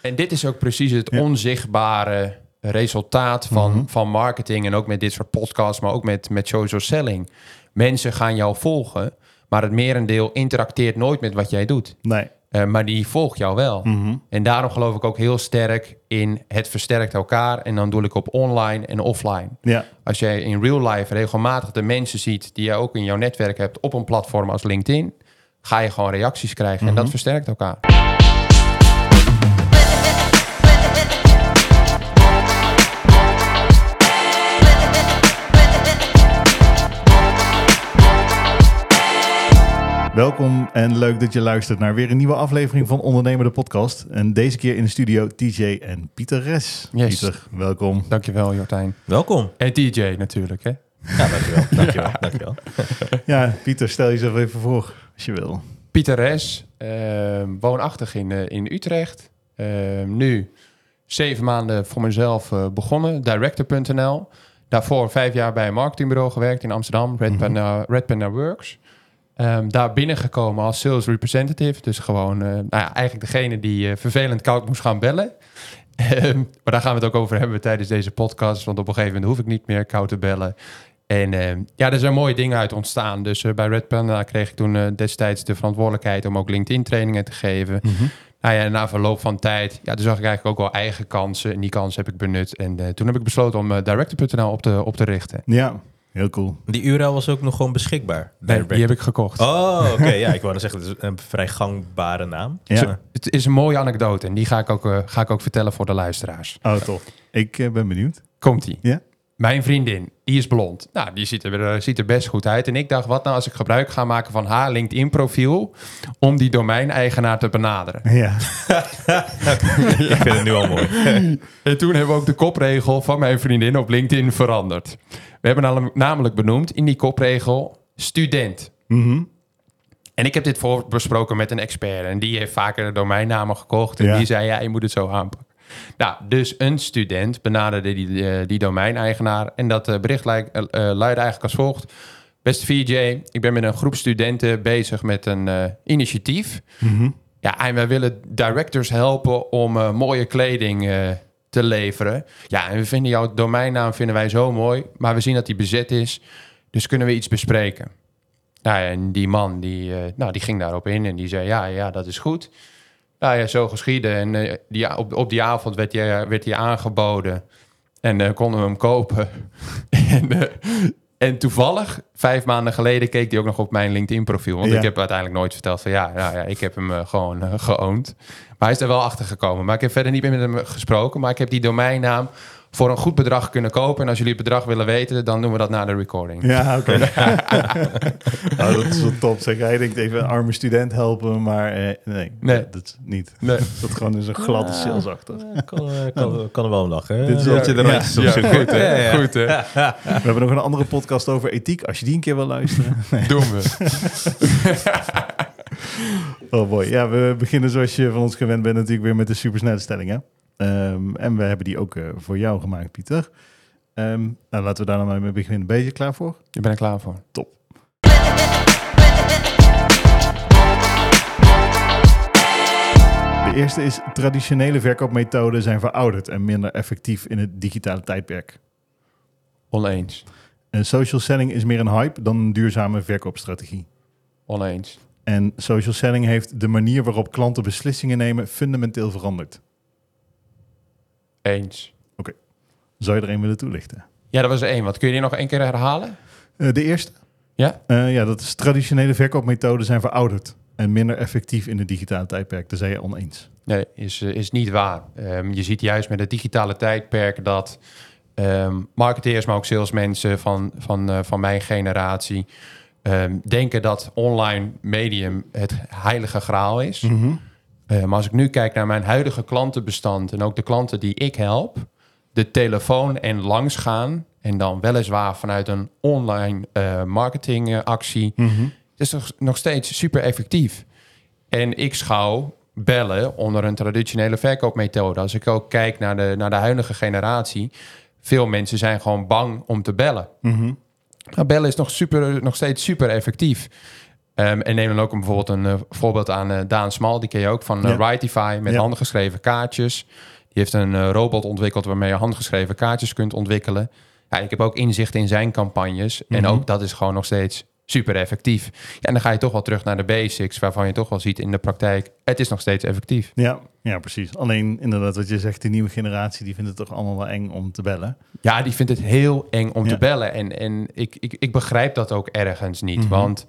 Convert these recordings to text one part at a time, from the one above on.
En dit is ook precies het onzichtbare resultaat van, Mhm. van marketing en ook met dit soort podcasts, maar ook met, met social selling. Mensen gaan jou volgen, maar het merendeel interacteert nooit met wat jij doet. Nee. Eh, maar die volgt jou wel. Mhm. En daarom geloof ik ook heel sterk in het versterkt elkaar. En dan doe ik op online en offline. Ja. Als jij in real life regelmatig de mensen ziet die je ook in jouw netwerk hebt op een platform als LinkedIn, ga je gewoon reacties krijgen. En dat versterkt elkaar. Welkom en leuk dat je luistert naar weer een nieuwe aflevering van Ondernemer de Podcast. En deze keer in de studio TJ en Pieter Res. Yes. Pieter, welkom. Dankjewel, Jordijn. Welkom. En TJ natuurlijk, hè? Ja, dankjewel. dankjewel, dankjewel. Ja, Pieter, stel jezelf even voor als je wil. Pieter Res, eh, woonachtig in, eh, in Utrecht. Eh, nu zeven maanden voor mezelf eh, begonnen, director.nl. Daarvoor vijf jaar bij een marketingbureau gewerkt in Amsterdam, Red, Panda, Red Panda Works. Ehm, daar binnengekomen als sales representative. Dus gewoon eh, nou ja, eigenlijk degene die eh, vervelend koud moest gaan bellen. Ehm, maar daar gaan we het ook over hebben tijdens deze podcast. Want op een gegeven moment hoef ik niet meer koud te bellen. En ehm, ja, er zijn mooie dingen uit ontstaan. Dus eh, bij Red Panda kreeg ik toen destijds de verantwoordelijkheid om ook LinkedIn trainingen te geven. Nou ja, na verloop van tijd, ja, toen zag ik eigenlijk ook wel eigen kansen. En die kansen heb ik benut. En toen heb ik besloten om Director.nl op te, op te richten. Ja, heel cool. Die URL was ook nog gewoon beschikbaar. Nee, die heb ik gekocht. Oh, oké. Ja, ik wou dan zeggen, het is een vrij gangbare naam. Ja. Het is een mooie anekdote en die ga ik ook, eh, ga ik ook vertellen voor de luisteraars. Oh, tof. Ik eh, ben benieuwd. Komt-ie. Ja? Mijn vriendin, die is blond. Nou, die ziet er, eh, ziet er best goed uit. En ik dacht, wat nou als ik gebruik ga maken van haar LinkedIn-profiel... om die domeineigenaar te benaderen. Ja. ik vind het nu al mooi. En toen hebben we ook de kopregel van mijn vriendin op LinkedIn veranderd. We hebben nam- namelijk benoemd in die kopregel student. Mhm. En ik heb dit voor besproken met een expert. En die heeft vaker domeinnamen gekocht. En Ja. die zei, ja, je moet het zo aanpakken. Nou, dus een student benaderde die, eh, die domeineigenaar. En dat eh, bericht lijkt, eh, luidde eigenlijk als volgt. Beste VJ, ik ben met een groep studenten bezig met een initiatief. Mhm. Ja, en wij willen directors helpen om mooie kleding te leveren. Ja, en we vinden jouw domeinnaam vinden wij zo mooi, maar we zien dat die bezet is. Dus kunnen we iets bespreken? Nou ja, en die man die, nou, die ging daarop in en die zei, ja, ja, dat is goed. Nou ja, zo geschieden. En eh, die, op, op die avond werd hij, werd hij aangeboden en eh, konden we hem kopen. en, eh, en toevallig, vijf maanden geleden, keek hij ook nog op mijn LinkedIn-profiel. Want Ja. ik heb uiteindelijk nooit verteld van ja, ja, ja ik heb hem eh, gewoon eh, geowned. Maar hij is er wel achter gekomen. Maar ik heb verder niet meer met hem gesproken. Maar ik heb die domeinnaam voor een goed bedrag kunnen kopen. En als jullie het bedrag willen weten, dan doen we dat na de recording. Ja, oké. nou, dat is wel top. Zeg, hij denkt even een arme student helpen, maar eh, nee, Nee. dat is niet. Nee. Dat gewoon is een gladde achter. Eh, kan, eh, kan, kan er wel om lachen. Dit is wel- je de ja, Ja, goed hè? Ja, ja. Goed hè? We hebben nog een andere podcast over ethiek, als je die een keer wil luisteren. Doen we. Oh boy. Ja, we beginnen zoals je van ons gewend bent natuurlijk weer met de supersnelle stellingen. Ehm, en we hebben die ook eh, voor jou gemaakt, Pieter. Ehm, nou, laten we daar dan maar mee beginnen. Ben je klaar voor? Ik ben er klaar voor. Top. De eerste is traditionele verkoopmethoden zijn verouderd en minder effectief in het digitale tijdperk. Oneens. En social selling is meer een hype dan een duurzame verkoopstrategie. Oneens. En social selling heeft de manier waarop klanten beslissingen nemen fundamenteel veranderd. Eens. Zou je er een willen toelichten? Ja, dat was er één. Wat kun je die nog één keer herhalen? Eh, de eerste? Ja? Eh, ja, dat is traditionele verkoopmethoden zijn verouderd en minder effectief in het digitale tijdperk. Daar zijn je oneens. Nee, is, eh, is niet waar. Ehm, je ziet juist met het digitale tijdperk dat ehm, marketeers, maar ook salesmensen van, van, van mijn generatie ehm, denken dat online medium het heilige graal is. Eh, maar als ik nu kijk naar mijn huidige klantenbestand en ook de klanten die ik help, de telefoon en langs gaan en dan weliswaar vanuit een online eh, marketingactie, het is toch nog steeds super effectief. En ik schouw bellen onder een traditionele verkoopmethode. Als ik ook kijk naar de, naar de huidige generatie, veel mensen zijn gewoon bang om te bellen. Nou, bellen is nog, super, nog steeds super effectief. Ehm, en neem dan ook een, bijvoorbeeld een eh, voorbeeld aan eh, Daan Smal. Die ken je ook van uh, Ja. Rightify met Ja. handgeschreven kaartjes. Die heeft een robot ontwikkeld waarmee je handgeschreven kaartjes kunt ontwikkelen. Ja, ik heb ook inzicht in zijn campagnes. En Mhm. ook dat is gewoon nog steeds super effectief. Ja, en dan ga je toch wel terug naar de basics, waarvan je toch wel ziet in de praktijk, het is nog steeds effectief. Ja, ja, precies. Alleen inderdaad, wat je zegt, de nieuwe generatie, die vindt het toch allemaal wel eng om te bellen. Ja, die vindt het heel eng om Ja. te bellen. En, en ik, ik, ik begrijp dat ook ergens niet. Mhm. Want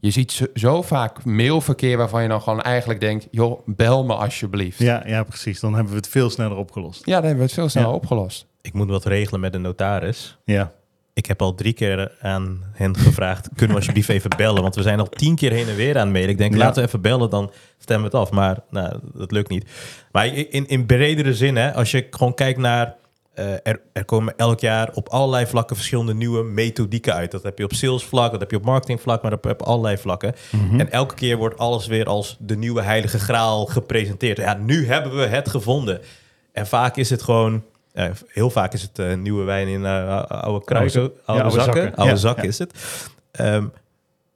je ziet zo, zo vaak mailverkeer waarvan je dan gewoon eigenlijk denkt... joh, bel me alsjeblieft. Ja, Ja, ja, precies. Dan hebben we het veel sneller opgelost. dan hebben we het veel sneller Ja. opgelost. Ik moet wat regelen met de notaris. Ja, Ik heb al drie keer aan hen gevraagd, kunnen we alsjeblieft even bellen? Want we zijn al tien keer heen en weer aan het mailen. Ik denk, Ja. laten we even bellen, dan stemmen we het af. Maar nou, dat lukt niet. Maar in, in bredere zin, hè, als je gewoon kijkt naar... eh, er, er komen elk jaar op allerlei vlakken verschillende nieuwe methodieken uit. Dat heb je op salesvlak, dat heb je op marketingvlak, maar dat heb je op allerlei vlakken. Mhm. En elke keer wordt alles weer als de nieuwe heilige graal gepresenteerd. Ja, nu hebben we het gevonden. En vaak is het gewoon... eh, heel vaak is het eh, nieuwe wijn in oude kruisen, oude, oude zakken. zakken. Oude Ja, zakken ja. is het. Ehm,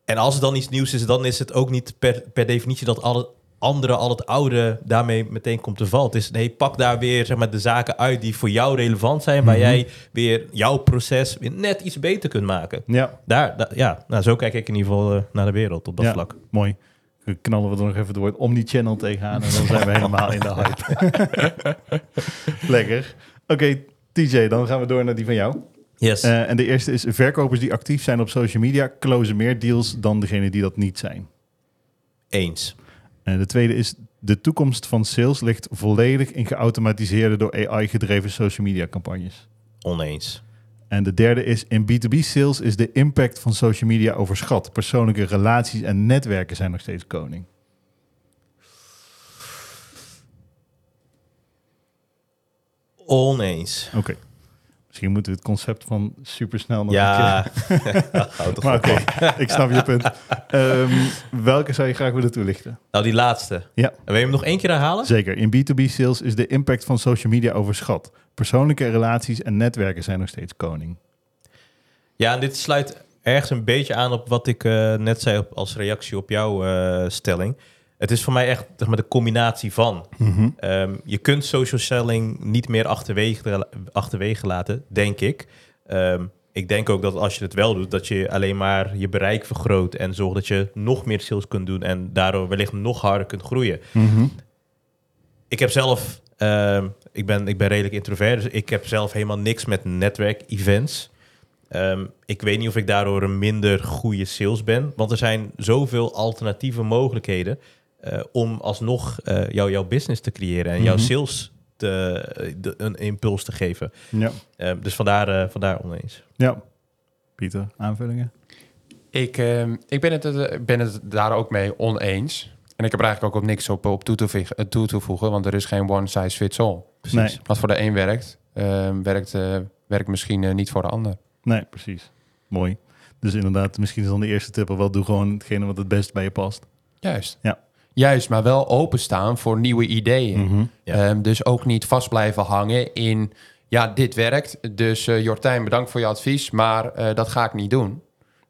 en als het dan iets nieuws is, dan is het ook niet per, per definitie dat al het andere, al het oude daarmee meteen komt te val. Het is, nee, pak daar weer zeg maar, de zaken uit die voor jou relevant zijn, waar Mhm. jij weer jouw proces weer net iets beter kunt maken. ja, Daar, da- ja, nou, zo kijk ik in ieder geval eh, naar de wereld op dat ja. vlak. mooi. Dan knallen we er nog even het woord omnichannel tegenaan en dan zijn we helemaal in de hype. Lekker. Oké, TJ, dan gaan we door naar die van jou. Yes. Eh, en de eerste is verkopers die actief zijn op social media closen meer deals dan degene die dat niet zijn. Eens. En de tweede is de toekomst van sales ligt volledig in geautomatiseerde door AI gedreven social media campagnes. Oneens. En de derde is in B2B sales is de impact van social media overschat. Persoonlijke relaties en netwerken zijn nog steeds koning. Oneens. Oké. Misschien moeten we het concept van supersnel nog een Ja, houd toch Maar oké, ik snap je punt. Ehm, welke zou je graag willen toelichten? Nou, die laatste. Ja. Wil je hem nog één keer herhalen? Zeker. In B2B sales is de impact van social media overschat. Persoonlijke relaties en netwerken zijn nog steeds koning. Ja, en dit sluit ergens een beetje aan op wat ik eh, net zei op, als reactie op jouw eh, stelling. Het is voor mij echt zeg maar, de combinatie van. Ehm, je kunt social selling niet meer achterwege, achterwege laten, denk ik. Ehm, ik denk ook dat als je het wel doet, dat je alleen maar je bereik vergroot en zorgt dat je nog meer sales kunt doen en daardoor wellicht nog harder kunt groeien. Ik heb zelf, ehm, ik, ben, ik ben redelijk introvert, dus ik heb zelf helemaal niks met netwerk-events. Ehm, ik weet niet of ik daardoor een minder goede sales ben, want er zijn zoveel alternatieve mogelijkheden eh, om alsnog eh, jou, jouw business te creëren en jouw Mhm. sales te, de- een impuls te geven. Ja. Ehm, dus vandaar, eh, vandaar oneens. ja. Pieter, aanvullingen? Ik, ehm, ik ben, het, eh, ben het daar ook mee oneens. En ik heb er eigenlijk ook op niks op, op toe, te, vig- eh, toe te voegen, want er is geen one size fits all. Nee. Wat voor de een werkt, ehm, werkt, eh, werkt misschien eh, niet voor de ander. Nee, precies. Mooi. Dus inderdaad, misschien is dan de eerste tip wel, doe gewoon hetgene wat het best bij je past. Juist. Ja. Juist, maar wel openstaan voor nieuwe ideeën. Mhm. Ja. Ehm, dus ook niet vast blijven hangen in, ja, dit werkt. Dus eh, Jortijn, bedankt voor je advies, maar eh, dat ga ik niet doen.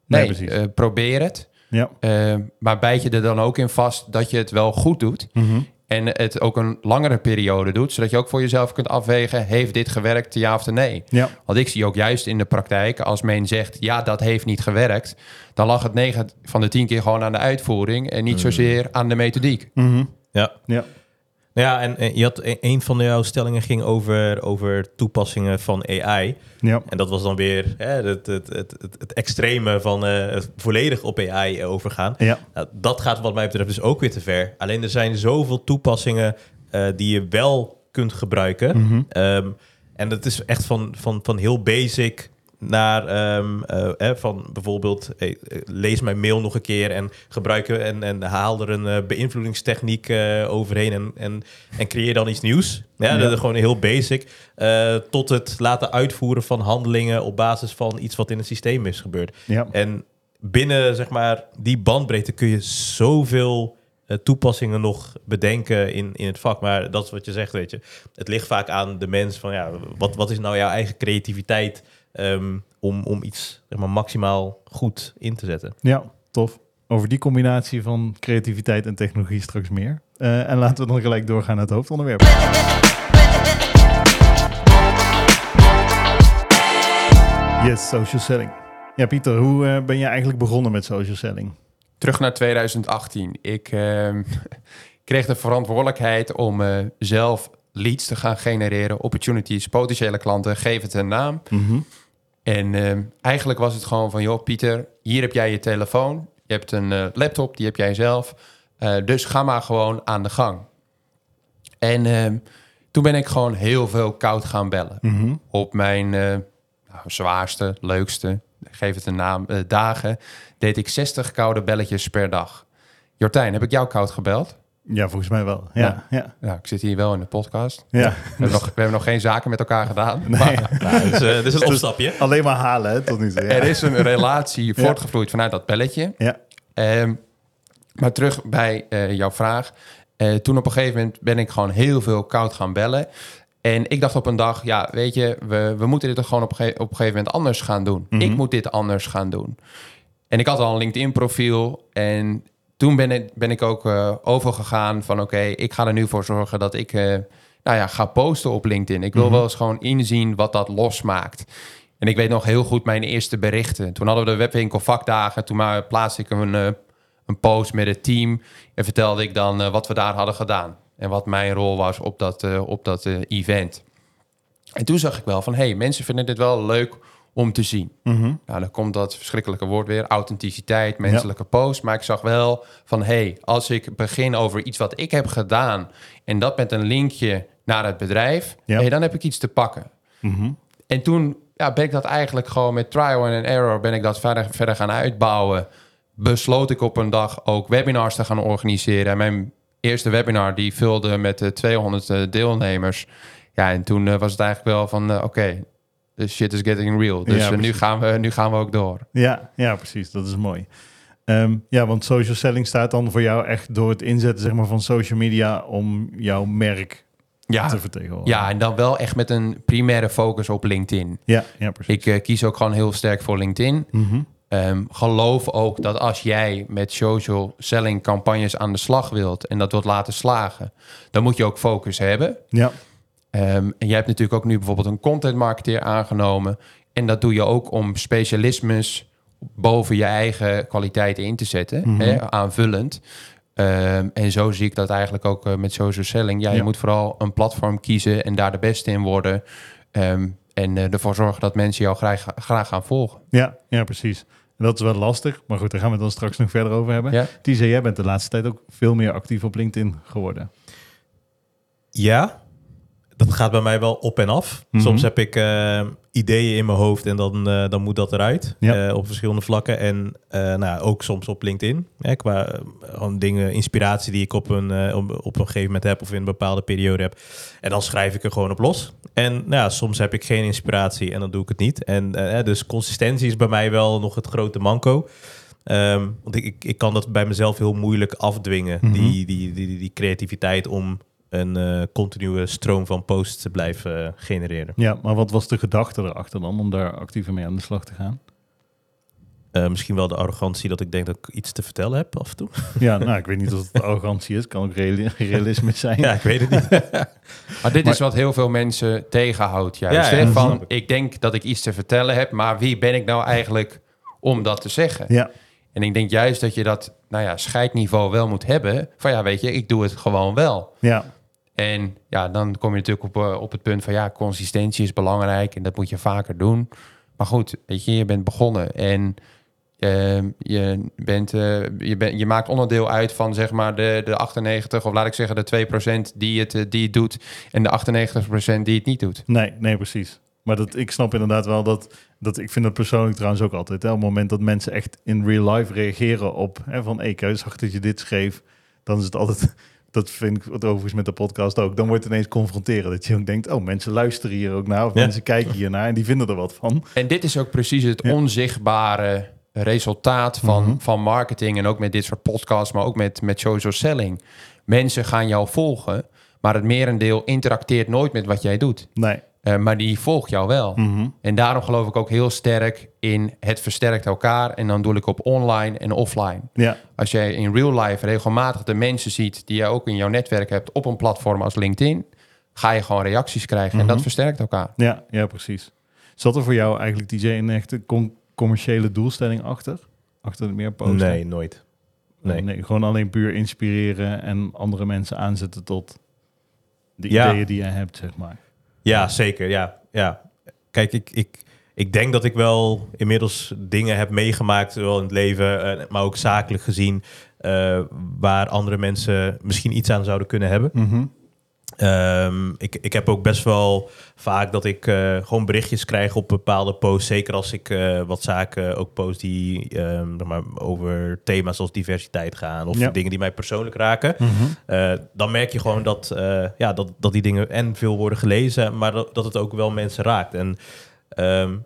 Nee, Nee, precies. eh, probeer het. Ja. Ehm, maar bijt je er dan ook in vast dat je het wel goed doet. Mhm. En het ook een langere periode doet, zodat je ook voor jezelf kunt afwegen: heeft dit gewerkt, ja of nee? Ja. Want ik zie ook juist in de praktijk, als men zegt: ja, dat heeft niet gewerkt, dan lag het 9 van de 10 keer gewoon aan de uitvoering en niet zozeer aan de methodiek. Mhm. Ja. Ja. Ja, en, en je had een, een van jouw stellingen ging over, over toepassingen van AI. Ja. En dat was dan weer hè, het, het, het, het, extreme van eh, het volledig op AI overgaan. Ja. Nou, dat gaat wat mij betreft dus ook weer te ver. Alleen er zijn zoveel toepassingen eh, die je wel kunt gebruiken. Mhm. Ehm, en dat is echt van, van, van heel basic naar ehm, eh, hè, van bijvoorbeeld hey, eh, lees mijn mail nog een keer en gebruiken en, en haal er een eh, beïnvloedingstechniek eh, overheen en, en, en creëer dan iets nieuws. Ja, Ja. dat is gewoon heel basic. Eh, tot het laten uitvoeren van handelingen op basis van iets wat in het systeem is gebeurd. Ja. En binnen zeg maar die bandbreedte kun je zoveel eh, toepassingen nog bedenken in, in het vak. Maar dat is wat je zegt, weet je. Het ligt vaak aan de mens van ja, wat, wat is nou jouw eigen creativiteit ehm, om, om iets zeg maar, maximaal goed in te zetten. Ja, tof. over die combinatie van creativiteit en technologie straks meer. Uh, en laten we dan gelijk doorgaan naar het hoofdonderwerp. Yes, social selling. Ja, Pieter, hoe uh, ben je eigenlijk begonnen met social selling? Terug naar 2018. Ik uh, kreeg de verantwoordelijkheid om uh, zelf leads te gaan genereren, opportunities, potentiële klanten, geef het een naam. Mm -hmm. En ehm, eigenlijk was het gewoon van, joh, Pieter, hier heb jij je telefoon, je hebt een uh, laptop, die heb jij zelf, dus ga maar gewoon aan de gang. En ehm, toen ben ik gewoon heel veel koud gaan bellen. Mm -hmm. Op mijn nou, zwaarste, leukste, geef het een naam, dagen, deed ik 60 koude belletjes per dag. Jortijn, heb ik jou koud gebeld? Ja, volgens mij wel. Ja, ja. ja. ik zit hier wel in de podcast. Ja. We, hebben nog, we hebben nog geen zaken met elkaar gedaan. Nee. Maar, nou, dus, uh, dit is een opstapje. Alleen maar halen, hè, tot nu toe. Ja. Er is een relatie voortgevloeid vanuit dat belletje. Ja. Um, maar terug bij uh, jouw vraag. Uh, toen op een gegeven moment ben ik gewoon heel veel koud gaan bellen. En ik dacht op een dag, ja, weet je, we, we moeten dit toch gewoon op, een, op een gegeven moment anders gaan doen. Mm -hmm. Ik moet dit anders gaan doen. En ik had al een LinkedIn-profiel en toen ben ik, ben ik ook uh, overgegaan van oké, okay, ik ga er nu voor zorgen dat ik uh, nou ja, ga posten op LinkedIn. Ik wil mm -hmm. wel eens gewoon inzien wat dat losmaakt. En ik weet nog heel goed mijn eerste berichten. Toen hadden we de webwinkel vakdagen. Toen maar plaatste ik een, uh, een post met het team en vertelde ik dan wat we daar hadden gedaan. En wat mijn rol was op dat, op dat event. En toen zag ik wel van, hé, hey, mensen vinden dit wel leuk om te zien. Mm -hmm. Nou, dan komt dat verschrikkelijke woord weer, authenticiteit, menselijke ja. post. Maar ik zag wel van, hé, hey, als ik begin over iets wat ik heb gedaan... en dat met een linkje naar het bedrijf, ja. hey, dan heb ik iets te pakken. Mm -hmm. En toen ja, ben ik dat eigenlijk gewoon met trial and error... ben ik dat verder, verder gaan uitbouwen. Besloot ik op een dag ook webinars te gaan organiseren. En mijn eerste webinar, die vulde met uh, 200 uh, deelnemers... Ja, en toen uh, was het eigenlijk wel van, uh, oké, okay, the shit is getting real. Dus Ja, nu, gaan we, nu gaan we ook door. Ja, ja, precies. Dat is mooi. Ehm, ja, want social selling staat dan voor jou echt door het inzetten zeg maar, van social media om jouw merk Ja, te vertegenwoordigen. ja, en dan wel echt met een primaire focus op LinkedIn. ja, ja precies. Ik eh, kies ook gewoon heel sterk voor LinkedIn. Mhm. Ehm, geloof ook dat als jij met social selling campagnes aan de slag wilt en dat wilt laten slagen, dan moet je ook focus hebben. Ja, Ehm, en jij hebt natuurlijk ook nu bijvoorbeeld een content marketeer aangenomen. En dat doe je ook om specialismes boven je eigen kwaliteiten in te zetten, Mhm. hè, aanvullend. Ehm, en zo zie ik dat eigenlijk ook eh, met social selling. Ja, je moet vooral een platform kiezen en daar de beste in worden. Ehm, en eh, ervoor zorgen dat mensen jou graag, graag gaan volgen. ja, ja, precies. En dat is wel lastig, maar goed, daar gaan we het dan straks nog verder over hebben. Ja? Jij bent de laatste tijd ook veel meer actief op LinkedIn geworden. Ja, dat gaat bij mij wel op en af. Mhm. Soms heb ik eh, ideeën in mijn hoofd en dan, eh, dan moet dat eruit. Ja. eh, op verschillende vlakken. En nou, ook soms op LinkedIn. Hè, qua gewoon dingen, inspiratie die ik op een, op, op een gegeven moment heb of in een bepaalde periode heb. En dan schrijf ik er gewoon op los. En nou, ja, soms heb ik geen inspiratie en dan doe ik het niet. En dus consistentie is bij mij wel nog het grote manco. Ehm, want ik, ik, ik kan dat bij mezelf heel moeilijk afdwingen, Mhm. die, die, die, die creativiteit om een eh, continue stroom van posts te blijven eh, genereren. Ja, maar wat was de gedachte erachter dan om daar actiever mee aan de slag te gaan? Eh, misschien wel de arrogantie dat ik denk dat ik iets te vertellen heb af en toe. Ja, nou, ik weet niet of het arrogantie is. Kan ook reali- realisme zijn. ja, ik weet het niet. Maar dit Maar- is wat heel veel mensen tegenhoudt. Juist, Ja, ja, van, snap ik. ik denk dat ik iets te vertellen heb, maar wie ben ik nou eigenlijk om dat te zeggen? Ja, En ik denk juist dat je dat, nou ja, scheidniveau wel moet hebben. Van ja, weet je, ik doe het gewoon wel. ja, En ja, dan kom je natuurlijk op, eh, op het punt van ja, consistentie is belangrijk en dat moet je vaker doen. Maar goed, weet je, je bent begonnen en ehm, je, bent, eh, je, bent, je maakt onderdeel uit van zeg maar de, de 98, of laat ik zeggen de 2% die het, eh, die het doet en de 98% die het niet doet. nee, nee, precies. Maar dat, ik snap inderdaad wel dat, dat... Ik vind dat persoonlijk trouwens ook altijd. Hè, op het moment dat mensen echt in real life reageren op... Hè, van, hey, ik zag dat je dit schreef. Dan is het altijd... Dat vind ik het overigens met de podcast ook. Dan wordt het ineens confronteren. Dat je ook denkt, oh, mensen luisteren hier ook naar. Of Ja. mensen kijken hier naar en die vinden er wat van. En dit is ook precies het Ja. onzichtbare resultaat van, Mhm. van marketing en ook met dit soort podcasts, maar ook met, met social selling. Mensen gaan jou volgen, maar het merendeel interacteert nooit met wat jij doet. Nee, Eh, maar die volgt jou wel. Mhm. En daarom geloof ik ook heel sterk in het versterkt elkaar. En dan doe ik op online en offline. Ja, Als jij in real life regelmatig de mensen ziet die je ook in jouw netwerk hebt op een platform als LinkedIn, ga je gewoon reacties krijgen. En dat Mhm. versterkt elkaar. ja, ja, precies. Zat er voor jou eigenlijk, DJ, een echte com- commerciële doelstelling achter? Achter het meer posten? Nee, nooit. Nee. nee. Gewoon alleen puur inspireren en andere mensen aanzetten tot de Ja. ideeën die jij hebt, zeg maar. Ja, zeker. Ja, ja. Kijk, ik, ik, ik denk dat ik wel inmiddels dingen heb meegemaakt, zowel in het leven, eh, maar ook zakelijk gezien, eh, waar andere mensen misschien iets aan zouden kunnen hebben. Mhm. Ehm, ik, ik heb ook best wel vaak dat ik eh, gewoon berichtjes krijg op bepaalde posts. Zeker als ik eh, wat zaken ook post die ehm, zeg maar, over thema's als diversiteit gaan. Of Ja. dingen die mij persoonlijk raken. Mhm. Eh, dan merk je gewoon dat, ja, dat, dat die dingen en veel worden gelezen. Maar dat, dat het ook wel mensen raakt. En ehm,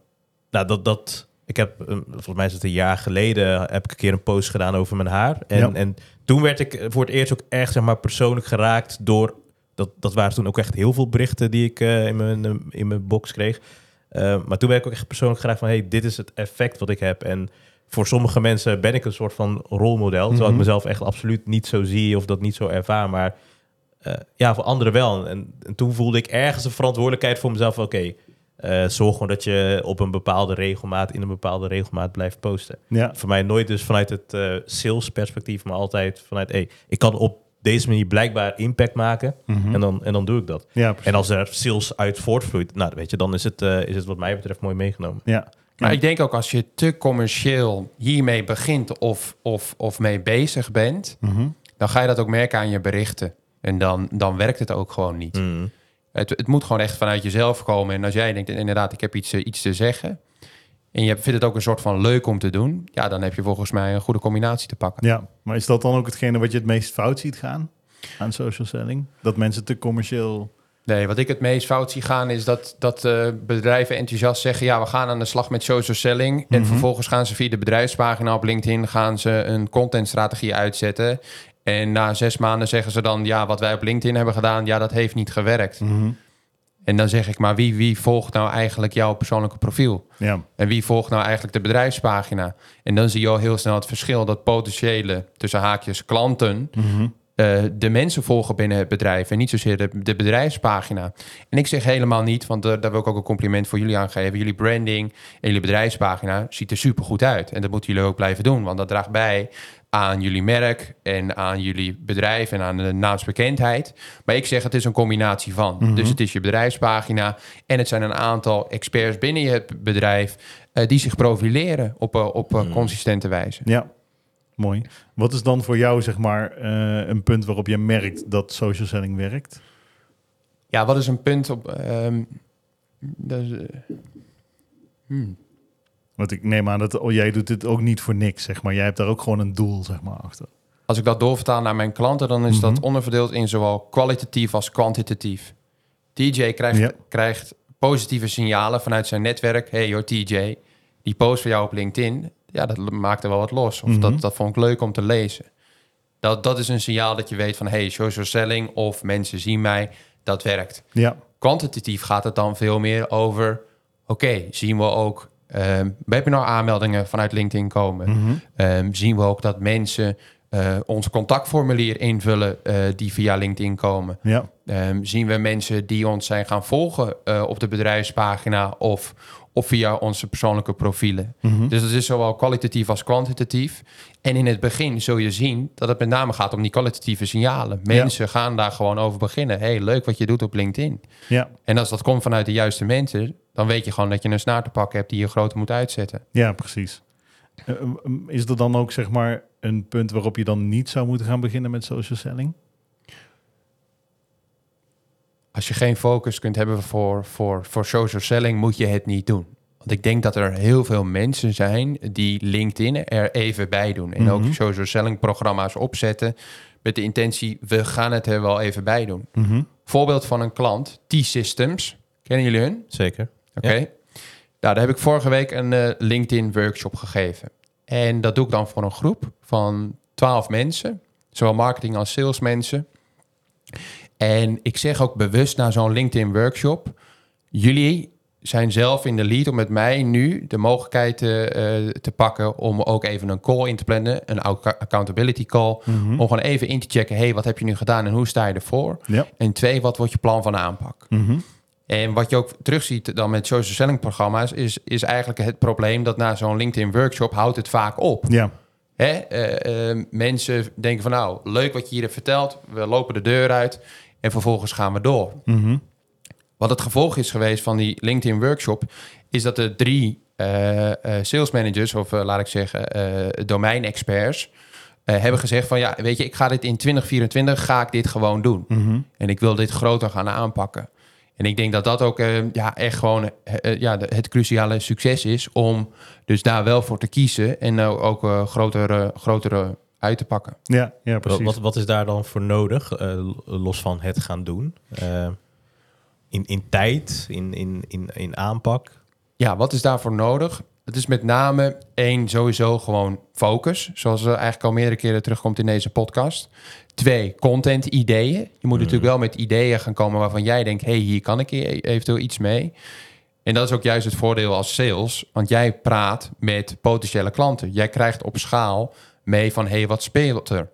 nou, dat... dat ik heb, volgens mij is het een jaar geleden, heb ik een keer een post gedaan over mijn haar. En, Ja. en toen werd ik voor het eerst ook echt zeg maar, persoonlijk geraakt door... Dat, dat waren toen ook echt heel veel berichten die ik eh, in, mijn, in mijn box kreeg. Eh, maar toen werd ik ook echt persoonlijk geraakt van... hey, dit is het effect wat ik heb. En voor sommige mensen ben ik een soort van rolmodel. Terwijl ik Mhm. mezelf echt absoluut niet zo zie of dat niet zo ervaar. Maar eh, ja, voor anderen wel. En, en toen voelde ik ergens een verantwoordelijkheid voor mezelf. Oké, eh, zorg gewoon dat je op een bepaalde regelmaat, in een bepaalde regelmaat blijft posten. Ja, Voor mij nooit dus vanuit het eh sales perspectief, maar altijd vanuit, hey, ik kan op deze manier blijkbaar impact maken. Mhm. En, dan, en dan doe ik dat. ja. En als er sales uit voortvloeit, nou weet je, dan is het, eh, is het wat mij betreft mooi meegenomen. ja. Maar Ja. ik denk ook als je te commercieel hiermee begint of, of, of mee bezig bent, Mhm. dan ga je dat ook merken aan je berichten. En dan, dan werkt het ook gewoon niet. Mm. Het, het moet gewoon echt vanuit jezelf komen. En als jij denkt, inderdaad, ik heb iets, eh, iets te zeggen. En je vindt het ook een soort van leuk om te doen. Ja, dan heb je volgens mij een goede combinatie te pakken. Ja, maar is dat dan ook hetgene wat je het meest fout ziet gaan aan social selling? Dat mensen te commercieel... Nee, wat ik het meest fout zie gaan is dat, dat eh, bedrijven enthousiast zeggen... ja, we gaan aan de slag met social selling. En Mhm. vervolgens gaan ze via de bedrijfspagina op LinkedIn... gaan ze een contentstrategie uitzetten. En na zes maanden zeggen ze dan... ja, wat wij op LinkedIn hebben gedaan, ja, dat heeft niet gewerkt. Mhm. En dan zeg ik, maar wie, wie volgt nou eigenlijk jouw persoonlijke profiel? Ja, En wie volgt nou eigenlijk de bedrijfspagina? En dan zie je al heel snel het verschil dat potentiële, tussen haakjes, klanten, Mhm. eh, de mensen volgen binnen het bedrijf en niet zozeer de, de bedrijfspagina. En ik zeg helemaal niet, want daar wil ik ook een compliment voor jullie aan geven. Jullie branding en jullie bedrijfspagina ziet er super goed uit. En dat moeten jullie ook blijven doen, want dat draagt bij aan jullie merk en aan jullie bedrijf en aan de naamsbekendheid. Maar ik zeg het is een combinatie van. Mhm. Dus het is je bedrijfspagina en het zijn een aantal experts binnen je bedrijf eh, die zich profileren op, eh, op Mhm. consistente wijze. ja. Mooi. Wat is dan voor jou, zeg maar, een punt waarop je merkt dat social selling werkt? Ja, wat is een punt op... ehm, dat is, hmm. Want ik neem aan dat oh, jij doet dit ook niet voor niks, zeg maar. Jij hebt daar ook gewoon een doel, zeg maar, achter. Als ik dat doorvertaal naar mijn klanten, dan is dat Mhm. onderverdeeld in zowel kwalitatief als kwantitatief. DJ krijgt, Ja. krijgt positieve signalen vanuit zijn netwerk. Hey hoor, TJ, die post voor jou op LinkedIn, ja, dat maakte wel wat los. Of Mhm. dat, dat vond ik leuk om te lezen. Dat, dat is een signaal dat je weet van, hey, social selling of mensen zien mij, dat werkt. Ja, Kwantitatief gaat het dan veel meer over, oké, zien we ook ehm webinar aanmeldingen vanuit LinkedIn komen? Mhm. Ehm, zien we ook dat mensen eh, ons contactformulier invullen eh, die via LinkedIn komen. ja, Ehm, zien we mensen die ons zijn gaan volgen eh, op de bedrijfspagina of, of via onze persoonlijke profielen. Mhm. Dus dat is zowel kwalitatief als kwantitatief. En in het begin zul je zien dat het met name gaat om die kwalitatieve signalen. Mensen gaan daar gewoon over beginnen. hey, leuk wat je doet op LinkedIn. ja, En als dat komt vanuit de juiste mensen, dan weet je gewoon dat je een snaar te pakken hebt die je groter moet uitzetten. ja, precies. Eh, is er dan ook, zeg maar, een punt waarop je dan niet zou moeten gaan beginnen met social selling? als je geen focus kunt hebben voor, voor, voor social selling, moet je het niet doen. Want ik denk dat er heel veel mensen zijn die LinkedIn er even bij doen. En ook Mhm. social selling programma's opzetten met de intentie, we gaan het er wel even bij doen. Mhm. Voorbeeld van een klant, T-Systems. Kennen jullie hun? Zeker. Oké. Nou, daar heb ik vorige week een eh, LinkedIn workshop gegeven. En dat doe ik dan voor een groep van 12 mensen. Zowel marketing als salesmensen. En ik zeg ook bewust na zo'n LinkedIn workshop... jullie zijn zelf in de lead om met mij nu de mogelijkheid te, eh, te pakken om ook even een call in te plannen, een accountability call, Mhm. om gewoon even in te checken, hey, wat heb je nu gedaan en hoe sta je ervoor? Ja. En twee, wat wordt je plan van aanpak? Mhm. En wat je ook terugziet dan met social selling programma's, is, is eigenlijk het probleem dat na zo'n LinkedIn workshop houdt het vaak op. Ja. Hè? Eh, eh, mensen denken van nou, leuk wat je hier hebt verteld, we lopen de deur uit en vervolgens gaan we door. Mhm. Wat het gevolg is geweest van die LinkedIn workshop, is dat er drie eh, sales managers, of laat ik zeggen, domeinexperts, hebben gezegd van ja, weet je, ik ga dit in 2024 ga ik dit gewoon doen. Mhm. En ik wil dit groter gaan aanpakken. En ik denk dat dat ook eh, ja, echt gewoon eh, eh, ja, de- het cruciale succes is om dus daar wel voor te kiezen en nou ook eh grotere, grotere uit te pakken. Ja, ja, Wat, precies. wat, wat is daar dan voor nodig, eh, los van het gaan doen? Eh, in, in tijd, in, in, in, in aanpak? Ja, wat is daarvoor nodig? Het is met name één, sowieso gewoon focus. Zoals er eigenlijk al meerdere keren terugkomt in deze podcast. Twee, content ideeën. Je moet natuurlijk wel met ideeën gaan komen waarvan jij denkt... hey, hier kan ik e- eventueel iets mee. En dat is ook juist het voordeel als sales. Want jij praat met potentiële klanten. Jij krijgt op schaal mee van... hey, wat speelt er?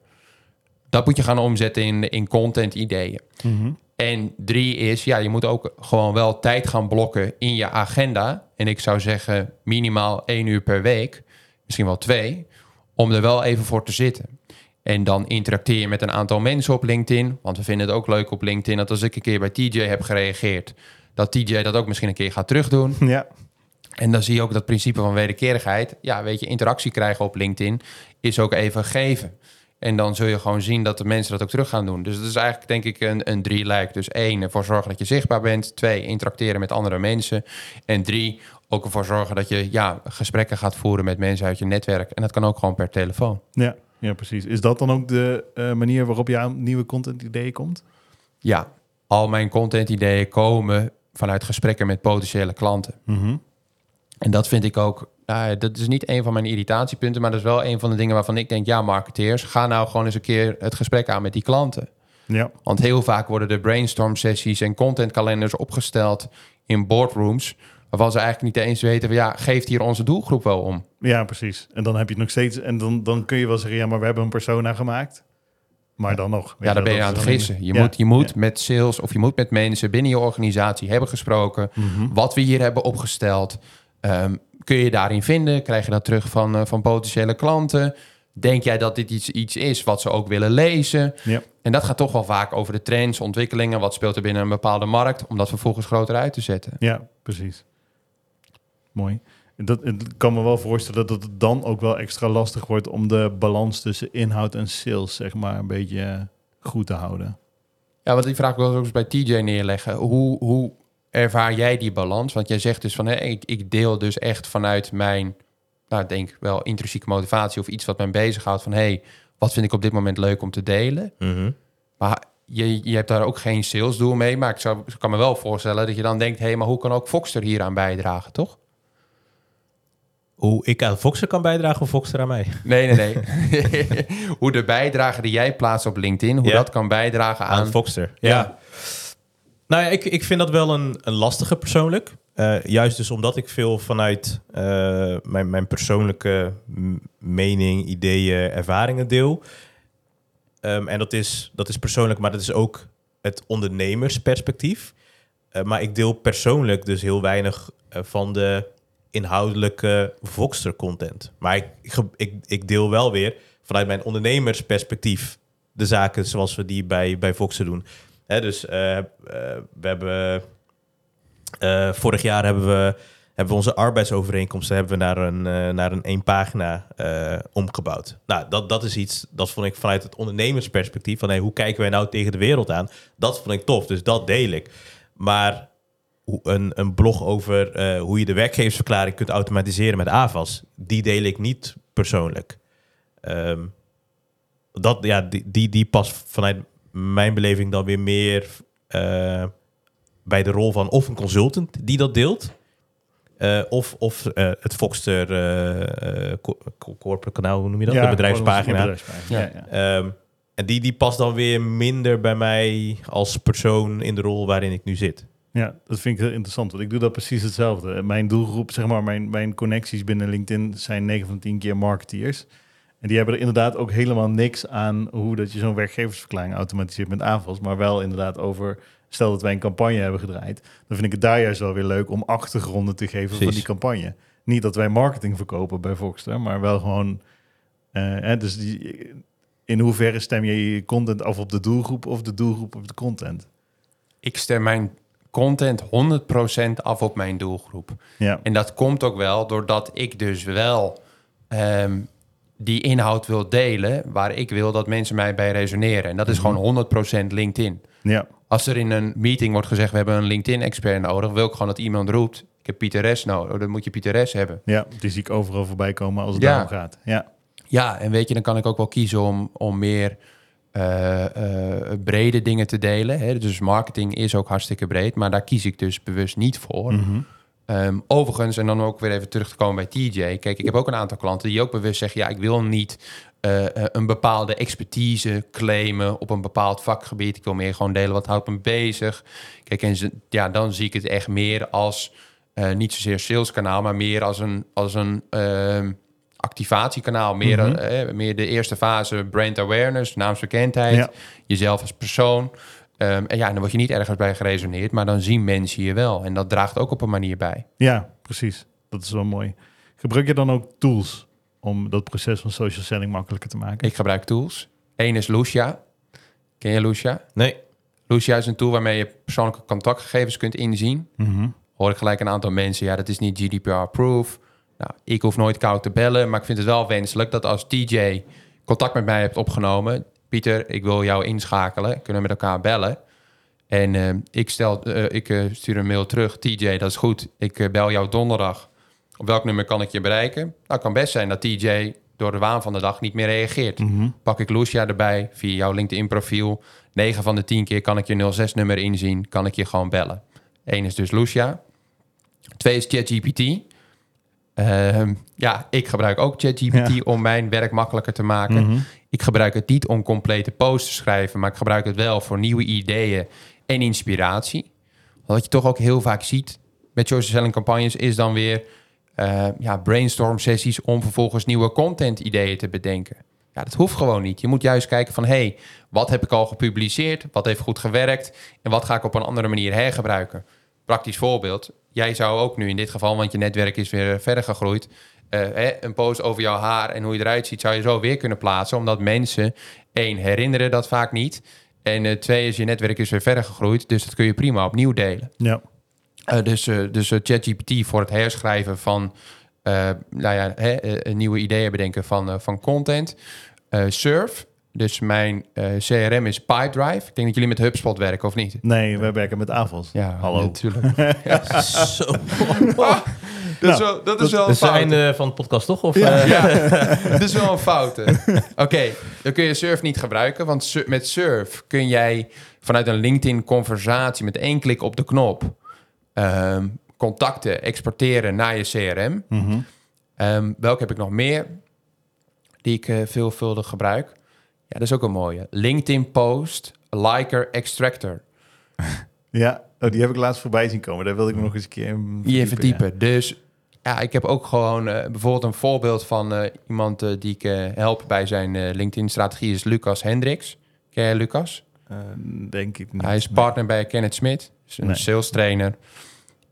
Dat moet je gaan omzetten in, in content ideeën. Mhm. En drie is, ja, je moet ook gewoon wel tijd gaan blokken in je agenda. En ik zou zeggen minimaal één uur per week, misschien wel twee, om er wel even voor te zitten. En dan interacteer je met een aantal mensen op LinkedIn. Want we vinden het ook leuk op LinkedIn dat als ik een keer bij TJ heb gereageerd, dat TJ dat ook misschien een keer gaat terugdoen. Ja. En dan zie je ook dat principe van wederkerigheid. Ja, weet je, interactie krijgen op LinkedIn is ook even geven. En dan zul je gewoon zien dat de mensen dat ook terug gaan doen. Dus dat is eigenlijk denk ik een, een drie-lijk. Dus één, ervoor zorgen dat je zichtbaar bent. Twee, interacteren met andere mensen. En drie, ook ervoor zorgen dat je ja, gesprekken gaat voeren met mensen uit je netwerk. En dat kan ook gewoon per telefoon. Ja, ja, precies. Is dat dan ook de eh, manier waarop je aan nieuwe content ideeën komt? Ja, al mijn content ideeën komen vanuit gesprekken met potentiële klanten. Mhm. En dat vind ik ook, nou, dat is niet een van mijn irritatiepunten, maar dat is wel een van de dingen waarvan ik denk, ja, marketeers, ga nou gewoon eens een keer het gesprek aan met die klanten. Ja. Want heel vaak worden er brainstorm sessies en contentkalenders opgesteld in boardrooms, waarvan ze eigenlijk niet eens weten van, ja, geeft hier onze doelgroep wel om? ja, precies. En dan heb je het nog steeds... En dan, dan kun je wel zeggen, ja, maar we hebben een persona gemaakt. Maar dan nog. Ja, dan ben je aan het gissen. Je Ja, moet, je moet ja. met sales of je moet met mensen binnen je organisatie hebben gesproken. Mhm. Wat we hier hebben opgesteld. Ehm, kun je daarin vinden? Krijg je dat terug van, eh, van potentiële klanten? Denk jij dat dit iets, iets is wat ze ook willen lezen? Ja. En dat gaat toch wel vaak over de trends, ontwikkelingen. Wat speelt er binnen een bepaalde markt? Om dat vervolgens groter uit te zetten. Ja, precies. Mooi. Dat, ik kan me wel voorstellen dat het dan ook wel extra lastig wordt om de balans tussen inhoud en sales, zeg maar, een beetje goed te houden. Ja, want die vraag wil ik ook eens bij TJ neerleggen. Hoe, hoe ervaar jij die balans? Want jij zegt dus van, hé, ik, ik deel dus echt vanuit mijn, nou, ik denk wel intrinsieke motivatie of iets wat mij bezighoudt van, hé, hey, wat vind ik op dit moment leuk om te delen? Mhm. Maar je, je hebt daar ook geen salesdoel mee, maar ik, zou, ik kan me wel voorstellen dat je dan denkt, hé, hey, maar hoe kan ook Foxter hier aan bijdragen, toch? Hoe ik aan Foxer kan bijdragen of Foxer aan mij? Nee, nee, nee. hoe de bijdrage die jij plaatst op LinkedIn, hoe Ja. dat kan bijdragen aan... Aan Foxter. Ja. Ja. Nou ik, ik vind dat wel een, een lastige persoonlijk. Eh, juist dus omdat ik veel vanuit eh, mijn, mijn persoonlijke mening, ideeën, ervaringen deel. Ehm, en dat is, dat is persoonlijk, maar dat is ook het ondernemersperspectief. Eh, maar ik deel persoonlijk dus heel weinig van de inhoudelijke Voxter-content. Maar ik, ik, ik deel wel weer vanuit mijn ondernemersperspectief de zaken zoals we die bij, bij Voxer doen. Dus eh, eh, we hebben eh, vorig jaar hebben we, hebben onze arbeidsovereenkomsten hebben we naar een, naar een één pagina omgebouwd. Nou, dat, dat is iets, dat vond ik vanuit het ondernemersperspectief, van hey, hoe kijken wij nou tegen de wereld aan? Dat vond ik tof, dus dat deel ik. Maar een, een blog over hoe je de werkgeversverklaring kunt automatiseren met AVAS, die deel ik niet persoonlijk. Ehm, dat, ja, die, die, die past vanuit mijn beleving dan weer meer eh, bij de rol van of een consultant die dat deelt. eh, of of eh, het Foxter co- co- corporate kanaal, hoe noem je dat? de bedrijfspagina. Ja, Ehm, en die, die past dan weer minder bij mij als persoon in de rol waarin ik nu zit. Ja, dat vind ik heel interessant. Want ik doe dat precies hetzelfde. Mijn doelgroep, zeg maar, mijn, mijn connecties binnen LinkedIn zijn 9 van 10 keer marketeers. En die hebben er inderdaad ook helemaal niks aan hoe dat je zo'n werkgeversverklaring automatiseert met aanvals. Maar wel inderdaad over, stel dat wij een campagne hebben gedraaid. Dan vind ik het daar juist wel weer leuk om achtergronden te geven van die campagne. Niet dat wij marketing verkopen bij Voxter, maar wel gewoon... eh, hè, dus die, in hoeverre stem je je content af op de doelgroep of de doelgroep op de content? Ik stem mijn content 100% af op mijn doelgroep. Ja, En dat komt ook wel doordat ik dus wel ehm, die inhoud wil delen waar ik wil dat mensen mij bij resoneren. En dat is gewoon 100% LinkedIn. ja, Als er in een meeting wordt gezegd, we hebben een LinkedIn-expert nodig, wil ik gewoon dat iemand roept, ik heb Pieter S nodig, dan moet je Pieter S hebben. ja, die zie ik overal voorbij komen als het Ja. daarom gaat. Ja, Ja, en weet je, dan kan ik ook wel kiezen om, om meer eh, eh, brede dingen te delen. Hè? Dus marketing is ook hartstikke breed, maar daar kies ik dus bewust niet voor. Mhm. Ehm, overigens, en dan ook weer even terug te komen bij TJ. Kijk, ik heb ook een aantal klanten die ook bewust zeggen: ja, ik wil niet eh, eh, een bepaalde expertise claimen op een bepaald vakgebied. Ik wil meer gewoon delen wat houdt me bezig. Kijk, en ze, ja, dan zie ik het echt meer als eh, niet zozeer saleskanaal, maar meer als een, als een ehm, activatiekanaal. Meer, Mhm. meer de eerste fase brand awareness, naamsbekendheid, Ja. jezelf als persoon. Ehm, en ja, dan word je niet ergens bij geresoneerd, maar dan zien mensen je wel. En dat draagt ook op een manier bij. ja, precies. Dat is wel mooi. Gebruik je dan ook tools om dat proces van social selling makkelijker te maken? Ik gebruik tools. Eén is Lucia. Ken je Lucia? Nee. Lucia is een tool waarmee je persoonlijke contactgegevens kunt inzien. Mhm. Hoor ik gelijk een aantal mensen, ja, dat is niet GDPR-proof. Nou, ik hoef nooit koud te bellen, maar ik vind het wel wenselijk dat als TJ contact met mij hebt opgenomen... Pieter, ik wil jou inschakelen, kunnen we met elkaar bellen. En eh, ik, stel, eh, ik eh, stuur een mail terug, TJ, dat is goed. Ik bel jou donderdag. Op welk nummer kan ik je bereiken? Nou, het kan best zijn dat TJ door de waan van de dag niet meer reageert. Mhm. Pak ik Lucia erbij via jouw LinkedIn-profiel. 9 van de 10 keer kan ik je 06-nummer inzien, kan ik je gewoon bellen. Eén is dus Lucia. Twee is ChatGPT. Ehm, ja, ik gebruik ook ChatGPT Ja. om mijn werk makkelijker te maken. Mhm. Ik gebruik het niet om complete posts te schrijven, maar ik gebruik het wel voor nieuwe ideeën en inspiratie. Wat je toch ook heel vaak ziet met social selling campagnes is dan weer eh, ja, brainstorm sessies om vervolgens nieuwe content ideeën te bedenken. Ja, dat hoeft gewoon niet. Je moet juist kijken van, hey, wat heb ik al gepubliceerd? Wat heeft goed gewerkt? En wat ga ik op een andere manier hergebruiken? Praktisch voorbeeld. Jij zou ook nu in dit geval, want je netwerk is weer verder gegroeid... eh, hè, een post over jouw haar en hoe je eruit ziet... zou je zo weer kunnen plaatsen, omdat mensen... één, herinneren dat vaak niet... En eh, twee is je netwerk is weer verder gegroeid, dus dat kun je prima opnieuw delen. Ja, Eh, dus dus ChatGPT voor het herschrijven van nou ja, hè, nieuwe ideeën bedenken van, van content. Surf, dus mijn eh, CRM is Pipedrive. Ik denk dat jullie met HubSpot werken, of niet? nee, wij werken met AVOS. Ja, Hallo. natuurlijk. Zo. dat is Nou, wel, dat is wel Dat een is het fout. einde van de podcast, toch? Of, Ja. eh, Ja, dat is wel een fout. Oké, dan kun je Surf niet gebruiken. Want Sur- met Surf kun jij vanuit een LinkedIn-conversatie... met één klik op de knop... ehm, contacten exporteren naar je CRM. Mhm. Ehm welke heb ik nog meer die ik eh, veelvuldig gebruik? Ja, dat is ook een mooie. LinkedIn Post Liker Extractor. Ja, oh, die heb ik laatst voorbij zien komen. Daar wilde ik me nog eens een keer in verdiepen. Dus ja, ik heb ook gewoon eh, bijvoorbeeld een voorbeeld van eh, iemand eh, die ik help bij zijn LinkedIn-strategie is Lucas Hendricks. Ken je Lucas? denk ik niet. Hij is partner bij Kenneth Smit, is een Nee. sales trainer.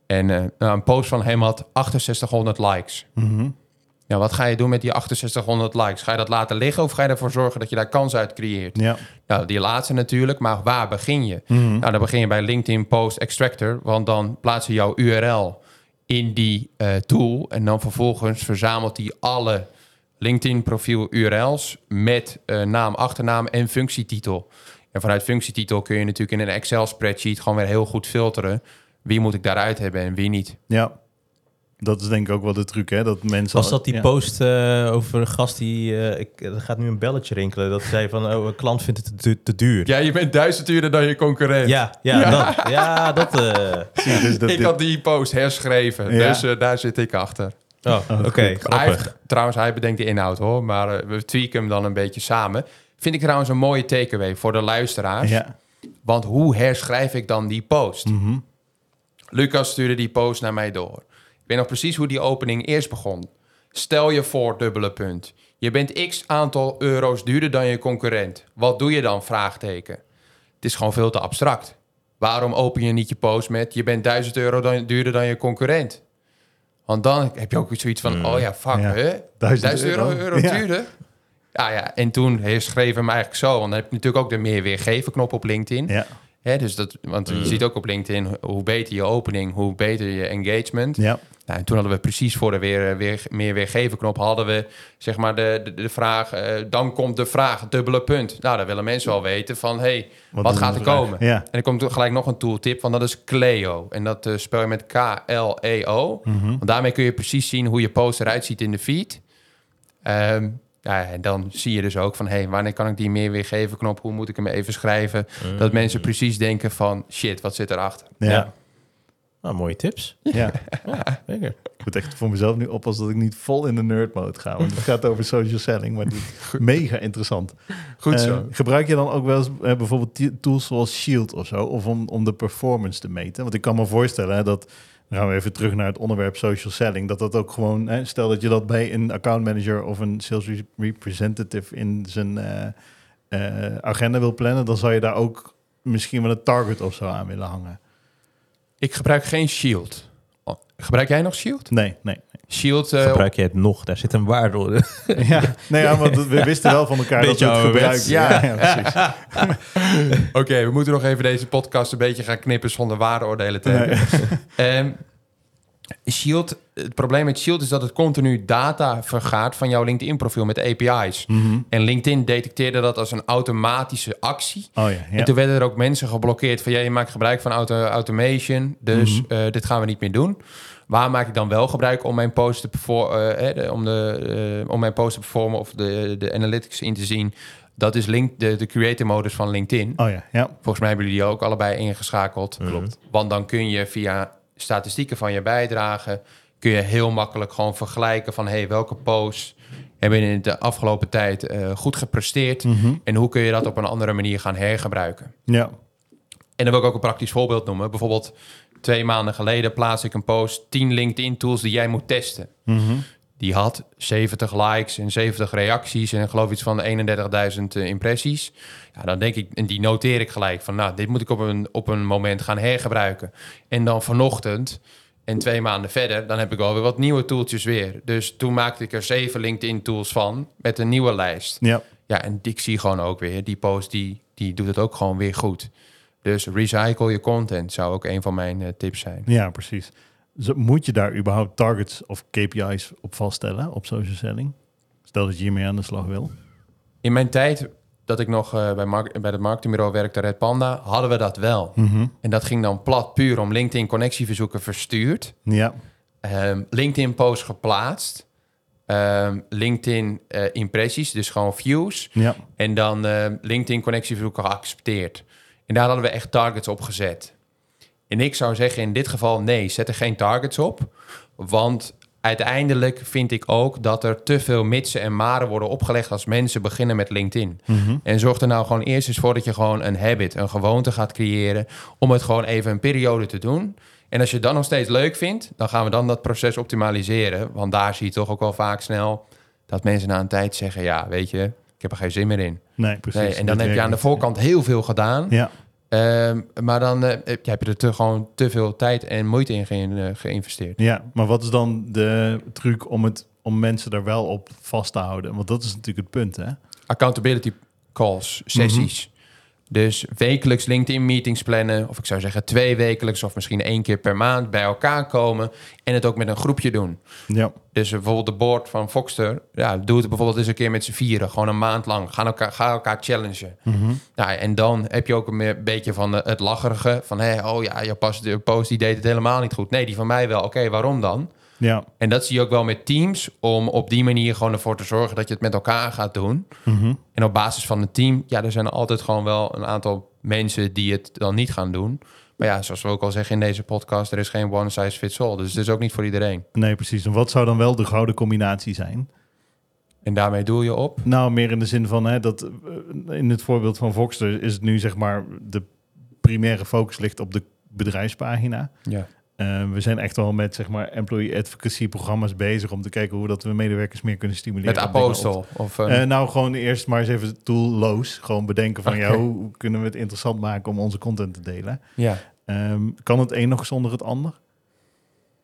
En nou, een post van hem had 6800 likes. Mhm. Ja, wat ga je doen met die 6800 likes? Ga je dat laten liggen of ga je ervoor zorgen dat je daar kans uit creëert? Ja. Nou, die laatste natuurlijk, maar waar begin je? Mhm. Nou, dan begin je bij LinkedIn Post Extractor, want dan plaats je jouw URL in die eh, tool en dan vervolgens verzamelt hij alle LinkedIn profiel URL's met eh, naam, achternaam en functietitel. En vanuit functietitel kun je natuurlijk in een Excel spreadsheet gewoon weer heel goed filteren. Wie moet ik daaruit hebben en wie niet? ja. Dat is denk ik ook wel de truc, hè? Dat mensen... Was dat die ja. post eh, over een gast die... eh, ik, er gaat nu een belletje rinkelen. Dat zei van, oh, een klant vindt het te, te duur. Ja, je bent duizend uurder dan je concurrent. Ja, ja, Ja. dat. Ja, dat eh, Zie dus dat ik dit- had die post herschreven, Ja. dus daar zit ik achter. oh, oké. Hij grappig. heeft- trouwens, hij bedenkt de inhoud hoor, maar we tweaken hem dan een beetje samen. Vind ik trouwens een mooie takeaway voor de luisteraars. Ja. Want hoe herschrijf ik dan die post? Mhm. Lucas stuurde die post naar mij door. Weet nog precies hoe die opening eerst begon. Stel je voor, dubbele punt. Je bent x aantal euro's duurder dan je concurrent. Wat doe je dan? Vraagteken. Het is gewoon veel te abstract. Waarom open je niet je post met... je bent 1000 euro dan, duurder dan je concurrent? Want dan heb je ook zoiets van... oh ja, fuck, Ja. hè? 1000 1000 euro, euro. euro Ja. duurder? Ja, ja. En toen schreef hem eigenlijk zo. Want dan heb je natuurlijk ook de meer weergeven knop op LinkedIn. Ja, Hè, dus dat, want je ziet ook op LinkedIn, hoe beter je opening, hoe beter je engagement. ja. Nou, en toen hadden we precies voor de weer, weer, meer weergeven knop, hadden we zeg maar de, de, de vraag, eh, dan komt de vraag, dubbele punt. Nou, dan willen mensen wel weten van, hey, wat, gaat er vraag? komen? Ja. En er komt gelijk nog een tooltip, want dat is Cleo. En dat eh, spel je met K-L-E-O. Mhm. Want daarmee kun je precies zien hoe je post eruit ziet in de feed. Ehm, ja, en dan zie je dus ook van, hey, wanneer kan ik die meer weergeven knop? Hoe moet ik hem even schrijven? Dat mensen precies denken van, shit, wat zit erachter? Ja. Ja. Nou, mooie tips. ja. Zeker. Ik moet echt voor mezelf nu oppassen dat ik niet vol in de nerd mode ga. Want het gaat over social selling, maar is mega interessant. Goed Eh, zo. gebruik je dan ook wel eens eh, bijvoorbeeld tools zoals Shield of zo? Of om, om de performance te meten? Want ik kan me voorstellen hè, dat, dan gaan we even terug naar het onderwerp social selling, dat dat ook gewoon, hè, stel dat je dat bij een account manager of een sales re- representative in zijn eh, eh, agenda wil plannen, dan zou je daar ook misschien wel een target of zo aan willen hangen. Ik gebruik geen Shield. Oh, Gebruik jij nog Shield? Nee, nee. Shield, eh, Gebruik je het nog? Daar zit een waarde. Ja, nee, ja, want we wisten wel van elkaar dat we Beetje het gebruiken. Ja, ja, precies. Oké, we moeten nog even deze podcast een beetje gaan knippen zonder waardeoordelen te hebben. Ehm, Shield, het probleem met Shield is dat het continu data vergaart van jouw LinkedIn-profiel met API's. Mhm. En LinkedIn detecteerde dat als een automatische actie. Oh ja, ja. En toen werden er ook mensen geblokkeerd van... ja, je maakt gebruik van auto automation, dus Mhm. eh, dit gaan we niet meer doen. Waar maak ik dan wel gebruik om mijn post te, perfor- eh, eh, om de, eh, om mijn post te performen... of de, de analytics in te zien? Dat is link, de, de creator modus van LinkedIn. Oh ja, ja. Volgens mij hebben jullie die ook allebei ingeschakeld. Klopt. Want dan kun je via statistieken van je bijdrage... kun je heel makkelijk gewoon vergelijken van... hey, welke posts hebben in de afgelopen tijd eh, goed gepresteerd... Mhm. en hoe kun je dat op een andere manier gaan hergebruiken. Ja. En dan wil ik ook een praktisch voorbeeld noemen. Bijvoorbeeld twee maanden geleden plaats ik een post... 10 LinkedIn-tools die jij moet testen. Mhm. Die had 70 likes en 70 reacties... en geloof iets van 31.000 eh, impressies. Ja, dan denk ik, en die noteer ik gelijk van... nou, dit moet ik op een, op een moment gaan hergebruiken. En dan vanochtend... En twee maanden verder, dan heb ik alweer wat nieuwe tooltjes weer. Dus toen maakte ik er zeven LinkedIn-tools van met een nieuwe lijst. Ja. Ja, en ik zie gewoon ook weer, die post die, die doet het ook gewoon weer goed. Dus recycle je content zou ook een van mijn eh, tips zijn. ja, precies. Moet je daar überhaupt targets of KPI's op vaststellen op social selling? Stel dat je hiermee aan de slag wil. In mijn tijd dat ik nog eh, bij, mark- bij het marketingbureau werkte, Red Panda, hadden we dat wel. En dat ging dan plat puur om LinkedIn connectieverzoeken verstuurd. Ja. Ehm, LinkedIn post geplaatst. Ehm, LinkedIn eh, impressies, dus gewoon views. Ja. En dan eh, LinkedIn connectieverzoeken geaccepteerd. En daar hadden we echt targets op gezet. En ik zou zeggen in dit geval nee, zet er geen targets op. Want uiteindelijk vind ik ook dat er te veel mitsen en maren worden opgelegd als mensen beginnen met LinkedIn. En zorg er nou gewoon eerst eens voor dat je gewoon een habit, een gewoonte gaat creëren om het gewoon even een periode te doen. En als je het dan nog steeds leuk vindt, dan gaan we dan dat proces optimaliseren. Want daar zie je toch ook wel vaak snel dat mensen na een tijd zeggen, ja, weet je, ik heb er geen zin meer in. Nee, precies. Nee, en dan heb je aan de voorkant heel veel gedaan. Ja. Ehm, maar dan eh, heb je er te, gewoon te veel tijd en moeite in ge- eh, geïnvesteerd. ja, maar wat is dan de truc om, het, om mensen daar wel op vast te houden? Want dat is natuurlijk het punt, hè? Accountability calls, sessies. Dus wekelijks LinkedIn meetings plannen. Of ik zou zeggen twee wekelijks of misschien één keer per maand bij elkaar komen. En het ook met een groepje doen. Ja. Dus bijvoorbeeld de board van Foxter. Ja, doe het bijvoorbeeld eens een keer met z'n vieren. Gewoon een maand lang. Ga elkaar, ga elkaar challengen. Ja, en dan heb je ook een beetje van het lacherige. Van, hé, oh ja, je post, de post die deed het helemaal niet goed. Nee, die van mij wel. Oké, waarom dan? Ja. En dat zie je ook wel met teams. Om op die manier gewoon ervoor te zorgen dat je het met elkaar gaat doen. Mhm. En op basis van het team, ja, er zijn altijd gewoon wel een aantal mensen die het dan niet gaan doen. Maar ja, zoals we ook al zeggen in deze podcast, er is geen one size fits all. Dus het is ook niet voor iedereen. Nee, precies. En wat zou dan wel de gouden combinatie zijn? En daarmee doe je op. Nou, meer in de zin van hè, dat eh, in het voorbeeld van Voxter is het nu zeg maar de primaire focus ligt op de bedrijfspagina. Ja. Eh, we zijn echt wel met zeg maar employee advocacy programma's bezig om te kijken hoe dat we medewerkers meer kunnen stimuleren. Met Apostel. Of, eh, Eh, nou, gewoon eerst maar eens even toolloos. Gewoon bedenken van, ja, Oké. hoe, kunnen we het interessant maken om onze content te delen? ja. Ehm, kan het een nog zonder het ander?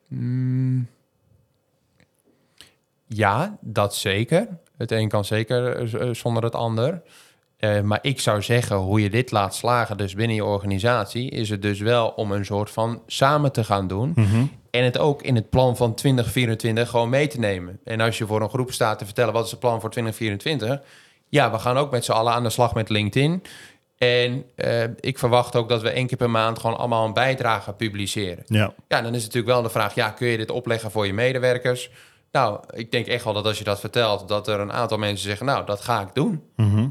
Mm. Ja, dat zeker. Het een kan zeker eh, zonder het ander. Eh, maar ik zou zeggen, hoe je dit laat slagen, dus binnen je organisatie, is het dus wel om een soort van samen te gaan doen. En het ook in het plan van 2024 gewoon mee te nemen. En als je voor een groep staat te vertellen wat is het plan voor 2024. Ja, we gaan ook met z'n allen aan de slag met LinkedIn. En eh, ik verwacht ook dat we één keer per maand gewoon allemaal een bijdrage publiceren. Ja, Ja, dan is het natuurlijk wel de vraag, ja, kun je dit opleggen voor je medewerkers? Nou, ik denk echt wel dat als je dat vertelt, dat er een aantal mensen zeggen, nou, dat ga ik doen. Mhm.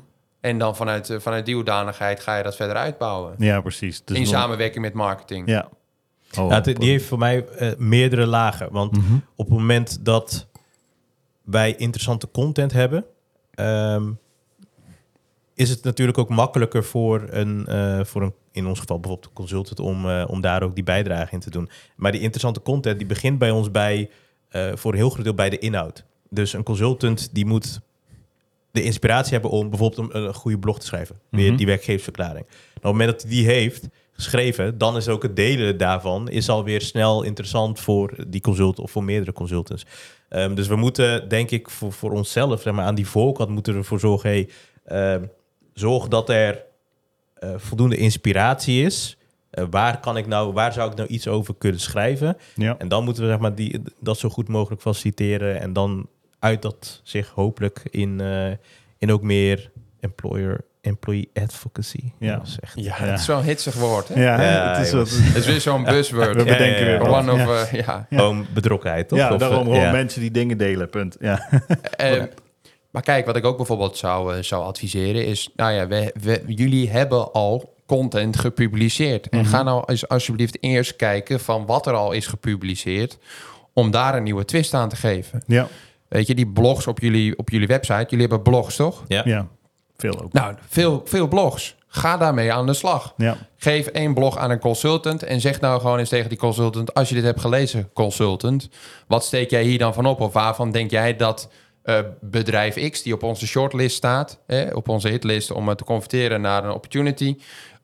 En dan vanuit, eh, vanuit die hoedanigheid ga je dat verder uitbouwen. ja precies. Dus in samenwerking met marketing. Ja. Oh, die heeft voor mij eh, meerdere lagen. Want Mhm. op het moment dat wij interessante content hebben, ehm, is het natuurlijk ook makkelijker voor een, eh, voor een, in ons geval bijvoorbeeld een consultant, om, eh, om daar ook die bijdrage in te doen. Maar die interessante content, die begint bij ons bij, eh, voor een heel groot deel bij de inhoud. Dus een consultant die moet de inspiratie hebben om bijvoorbeeld een, een goede blog te schrijven. Weer Mhm. die werkgeversverklaring. Nou, op het moment dat hij die heeft geschreven, dan is ook het delen daarvan is alweer snel interessant voor die consultant of voor meerdere consultants. Ehm, dus we moeten, denk ik, voor, voor onszelf, zeg maar, aan die voorkant moeten we ervoor zorgen, hey, ehm, zorg dat er eh, voldoende inspiratie is. Eh, waar kan ik nou, waar zou ik nou iets over kunnen schrijven? Ja. En dan moeten we zeg maar, die, dat zo goed mogelijk faciliteren. En dan uit dat zich hopelijk in, eh, in ook meer employer, employee advocacy. Ja. Dat is echt, Ja, Ja. het is wel een hitsig woord. Hè? Ja, Ja, het is wat... Het is weer zo'n buzzword. We bedenken ja, ja. weer. One of, ja. eh, ja. Ja. Gewoon betrokkenheid, toch? Ja, Of, daarom eh, gewoon mensen die dingen delen, punt. Ja. Maar kijk, wat ik ook bijvoorbeeld zou, zou adviseren is... Nou ja, we, we- jullie hebben al content gepubliceerd. En Mhm. ga nou eens alsjeblieft eerst kijken van wat er al is gepubliceerd... om daar een nieuwe twist aan te geven. ja, Weet je, die blogs op jullie, op jullie website... Jullie hebben blogs, toch? Ja. ja. Veel ook. Nou, veel, veel blogs. Ga daarmee aan de slag. Ja, Geef één blog aan een consultant en zeg nou gewoon eens tegen die consultant: als je dit hebt gelezen, consultant, wat steek jij hier dan van op? Of waarvan denk jij dat eh, bedrijf X, die op onze shortlist staat, hè, op onze hitlist om het te converteren naar een opportunity,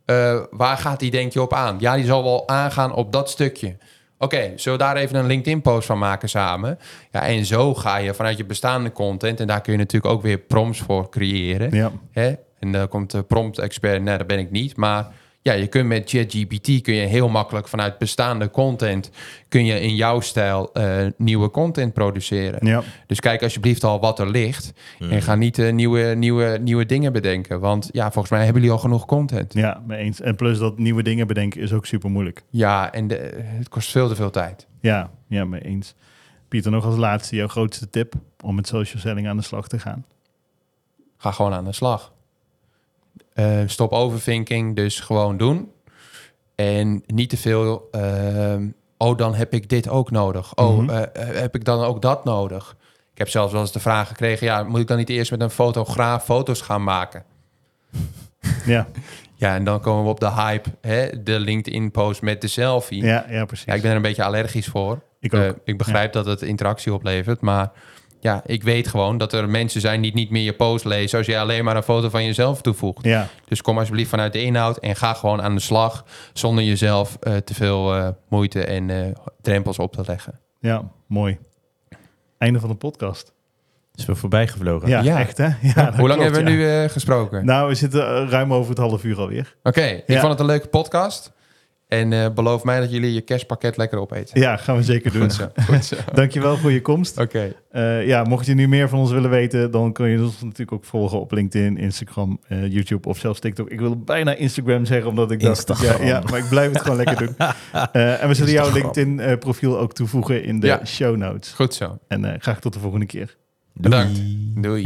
eh, waar gaat die denk je op aan? Ja, die zal wel aangaan op dat stukje. Oké, zullen we daar even een LinkedIn-post van maken samen? Ja, en zo ga je vanuit je bestaande content, en daar kun je natuurlijk ook weer prompts voor creëren. ja. Hè? En dan komt de prompt expert, nee, dat ben ik niet. Maar ja, je kunt met ChatGPT kun je heel makkelijk vanuit bestaande content kun je in jouw stijl eh, nieuwe content produceren. ja. Dus kijk alsjeblieft al wat er ligt en ga niet eh, nieuwe, nieuwe, nieuwe dingen bedenken. Want ja, volgens mij hebben jullie al genoeg content. Ja, mee eens. En plus dat nieuwe dingen bedenken is ook super moeilijk. Ja, en de, het kost veel te veel tijd. Ja, ja, mee eens. Pieter, nog als laatste jouw grootste tip om met social selling aan de slag te gaan. Ga gewoon aan de slag. Eh, stop overthinking, dus gewoon doen. En niet te veel. ehm, oh, dan heb ik dit ook nodig. Oh, Mhm. eh, eh, heb ik dan ook dat nodig? Ik heb zelfs wel eens de vraag gekregen: ja, moet ik dan niet eerst met een fotograaf foto's gaan maken? Ja, Ja, en dan komen we op de hype, hè? de LinkedIn-post met de selfie. Ja. ja, ja precies. ik ben er een beetje allergisch voor. Ik ook. Eh, ik begrijp dat het interactie oplevert, maar ja, ik weet gewoon dat er mensen zijn die niet meer je post lezen als je alleen maar een foto van jezelf toevoegt. ja, Dus kom alsjeblieft vanuit de inhoud en ga gewoon aan de slag zonder jezelf eh, te veel eh, moeite en eh, drempels op te leggen. ja, mooi. Einde van de podcast. Is we voorbij gevlogen. Ja, Ja. echt hè? Ja, Hoe lang klopt, hebben we ja. nu eh, gesproken? Nou, we zitten ruim over het half uur alweer. Oké, ik Ja. vond het een leuke podcast. En eh, beloof mij dat jullie je kerstpakket lekker opeten. Ja, gaan we zeker doen. Goed zo, goed zo. Dankjewel voor je komst. Oké, Eh, ja, mocht je nu meer van ons willen weten, dan kun je ons natuurlijk ook volgen op LinkedIn, Instagram, eh, YouTube of zelfs TikTok. Ik wil bijna Instagram zeggen, omdat ik dacht, Instagram. Ja, ja, maar ik blijf het gewoon lekker doen. Eh, en we zullen jouw. LinkedIn-profiel ook toevoegen in de Ja. show notes. goed zo. En eh, graag tot de volgende keer. Bedankt. Doei.